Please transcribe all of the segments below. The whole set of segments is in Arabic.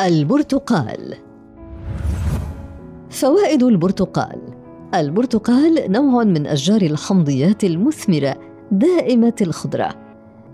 البرتقال. فوائد البرتقال. البرتقال نوع من أشجار الحمضيات المثمرة دائمة الخضرة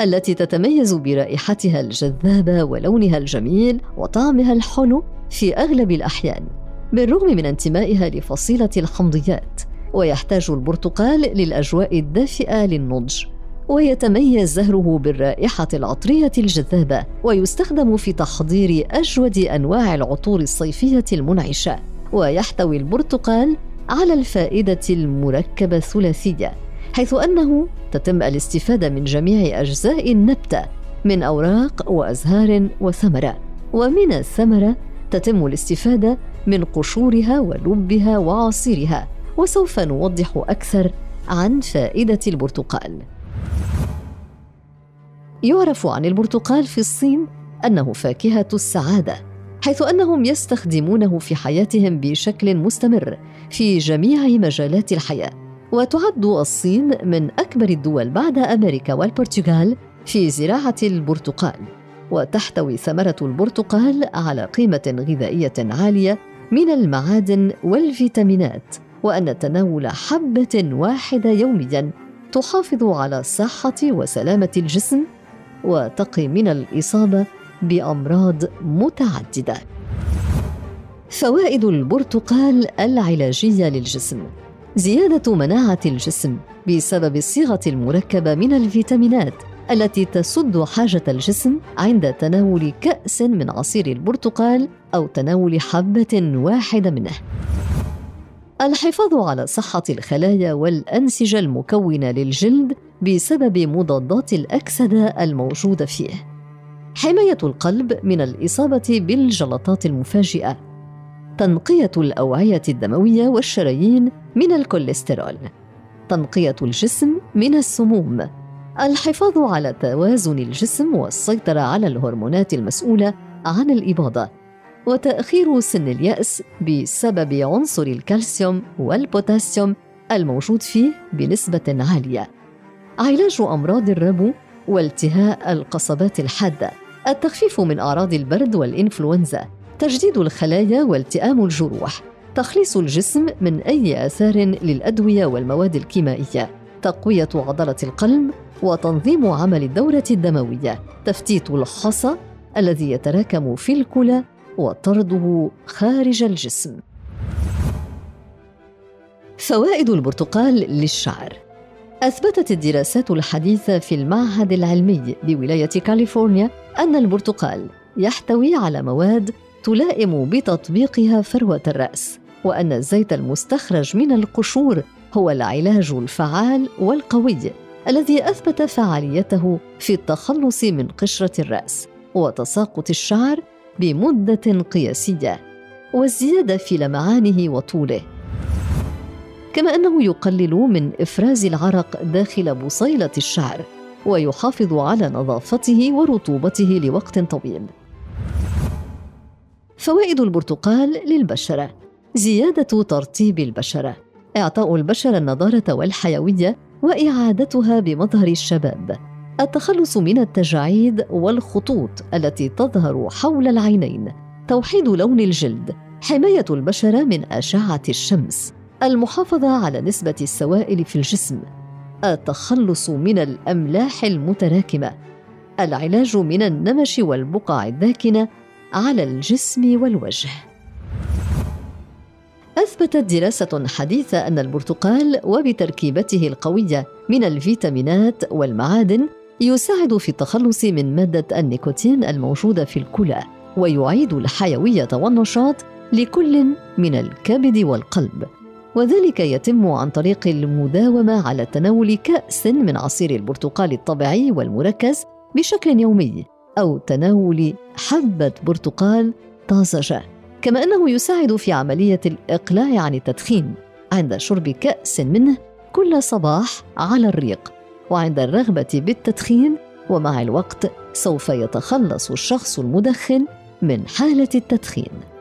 التي تتميز برائحتها الجذابة ولونها الجميل وطعمها الحلو في أغلب الأحيان بالرغم من انتمائها لفصيلة الحمضيات ويحتاج البرتقال للأجواء الدافئة للنضج. ويتميز زهره بالرائحة العطرية الجذابة ويستخدم في تحضير أجود أنواع العطور الصيفية المنعشة ويحتوي البرتقال على الفائدة المركبة الثلاثية حيث أنه تتم الاستفادة من جميع أجزاء النبتة من أوراق وأزهار وثمرة ومن الثمرة تتم الاستفادة من قشورها ولبها وعصيرها وسوف نوضح أكثر عن فائدة البرتقال. يعرف عن البرتقال في الصين أنه فاكهة السعادة حيث أنهم يستخدمونه في حياتهم بشكل مستمر في جميع مجالات الحياة. وتعد الصين من أكبر الدول بعد أمريكا والبرتغال في زراعة البرتقال وتحتوي ثمرة البرتقال على قيمة غذائية عالية من المعادن والفيتامينات وأن تناول حبة واحدة يوميا تحافظ على صحه وسلامة الجسم وتقي من الإصابة بأمراض متعددة. فوائد البرتقال العلاجية للجسم. زيادة مناعة الجسم بسبب الصيغة المركبة من الفيتامينات التي تسد حاجة الجسم عند تناول كأس من عصير البرتقال أو تناول حبة واحدة منه. الحفاظ على صحة الخلايا والأنسجة المكونة للجلد بسبب مضادات الأكسدة الموجودة فيه. حماية القلب من الإصابة بالجلطات المفاجئة. تنقية الأوعية الدموية والشرايين من الكوليسترول. تنقية الجسم من السموم. الحفاظ على توازن الجسم والسيطرة على الهرمونات المسؤولة عن الإباضة. وتأخير سن اليأس بسبب عنصر الكالسيوم والبوتاسيوم الموجود فيه بنسبة عالية. علاج أمراض الربو والتهاء القصبات الحادة، التخفيف من أعراض البرد والإنفلونزا، تجديد الخلايا والتئام الجروح، تخليص الجسم من أي آثار للأدوية والمواد الكيميائية، تقوية عضلة القلب وتنظيم عمل الدورة الدموية، تفتيت الحصى الذي يتراكم في الكلى وطرده خارج الجسم. فوائد البرتقال للشعر. أثبتت الدراسات الحديثة في المعهد العلمي بولاية كاليفورنيا أن البرتقال يحتوي على مواد تلائم بتطبيقها فروة الرأس وأن الزيت المستخرج من القشور هو العلاج الفعال والقوي الذي أثبت فعاليته في التخلص من قشرة الرأس وتساقط الشعر بمدة قياسية والزيادة في لمعانه وطوله. كما أنه يقلل من إفراز العرق داخل بصيلة الشعر ويحافظ على نظافته ورطوبته لوقت طويل. فوائد البرتقال للبشرة زيادة ترطيب البشرة إعطاء البشرة النضارة والحيوية وإعادتها بمظهر الشباب. التخلص من التجاعيد والخطوط التي تظهر حول العينين توحيد لون الجلد حماية البشره من أشعة الشمس المحافظة على نسبة السوائل في الجسم التخلص من الأملاح المتراكمة العلاج من النمش والبقع الداكنة على الجسم والوجه. أثبتت دراسة حديثة أن البرتقال وبتركيبته القوية من الفيتامينات والمعادن يساعد في التخلص من مادة النيكوتين الموجودة في الكلى ويعيد الحيوية والنشاط لكل من الكبد والقلب. وذلك يتم عن طريق المداومة على تناول كأس من عصير البرتقال الطبيعي والمركز بشكل يومي أو تناول حبة برتقال طازجة. كما أنه يساعد في عملية الإقلاع عن التدخين عند شرب كأس منه كل صباح على الريق. وعند الرغبة بالتدخين ومع الوقت سوف يتخلص الشخص المدخن من حالة التدخين.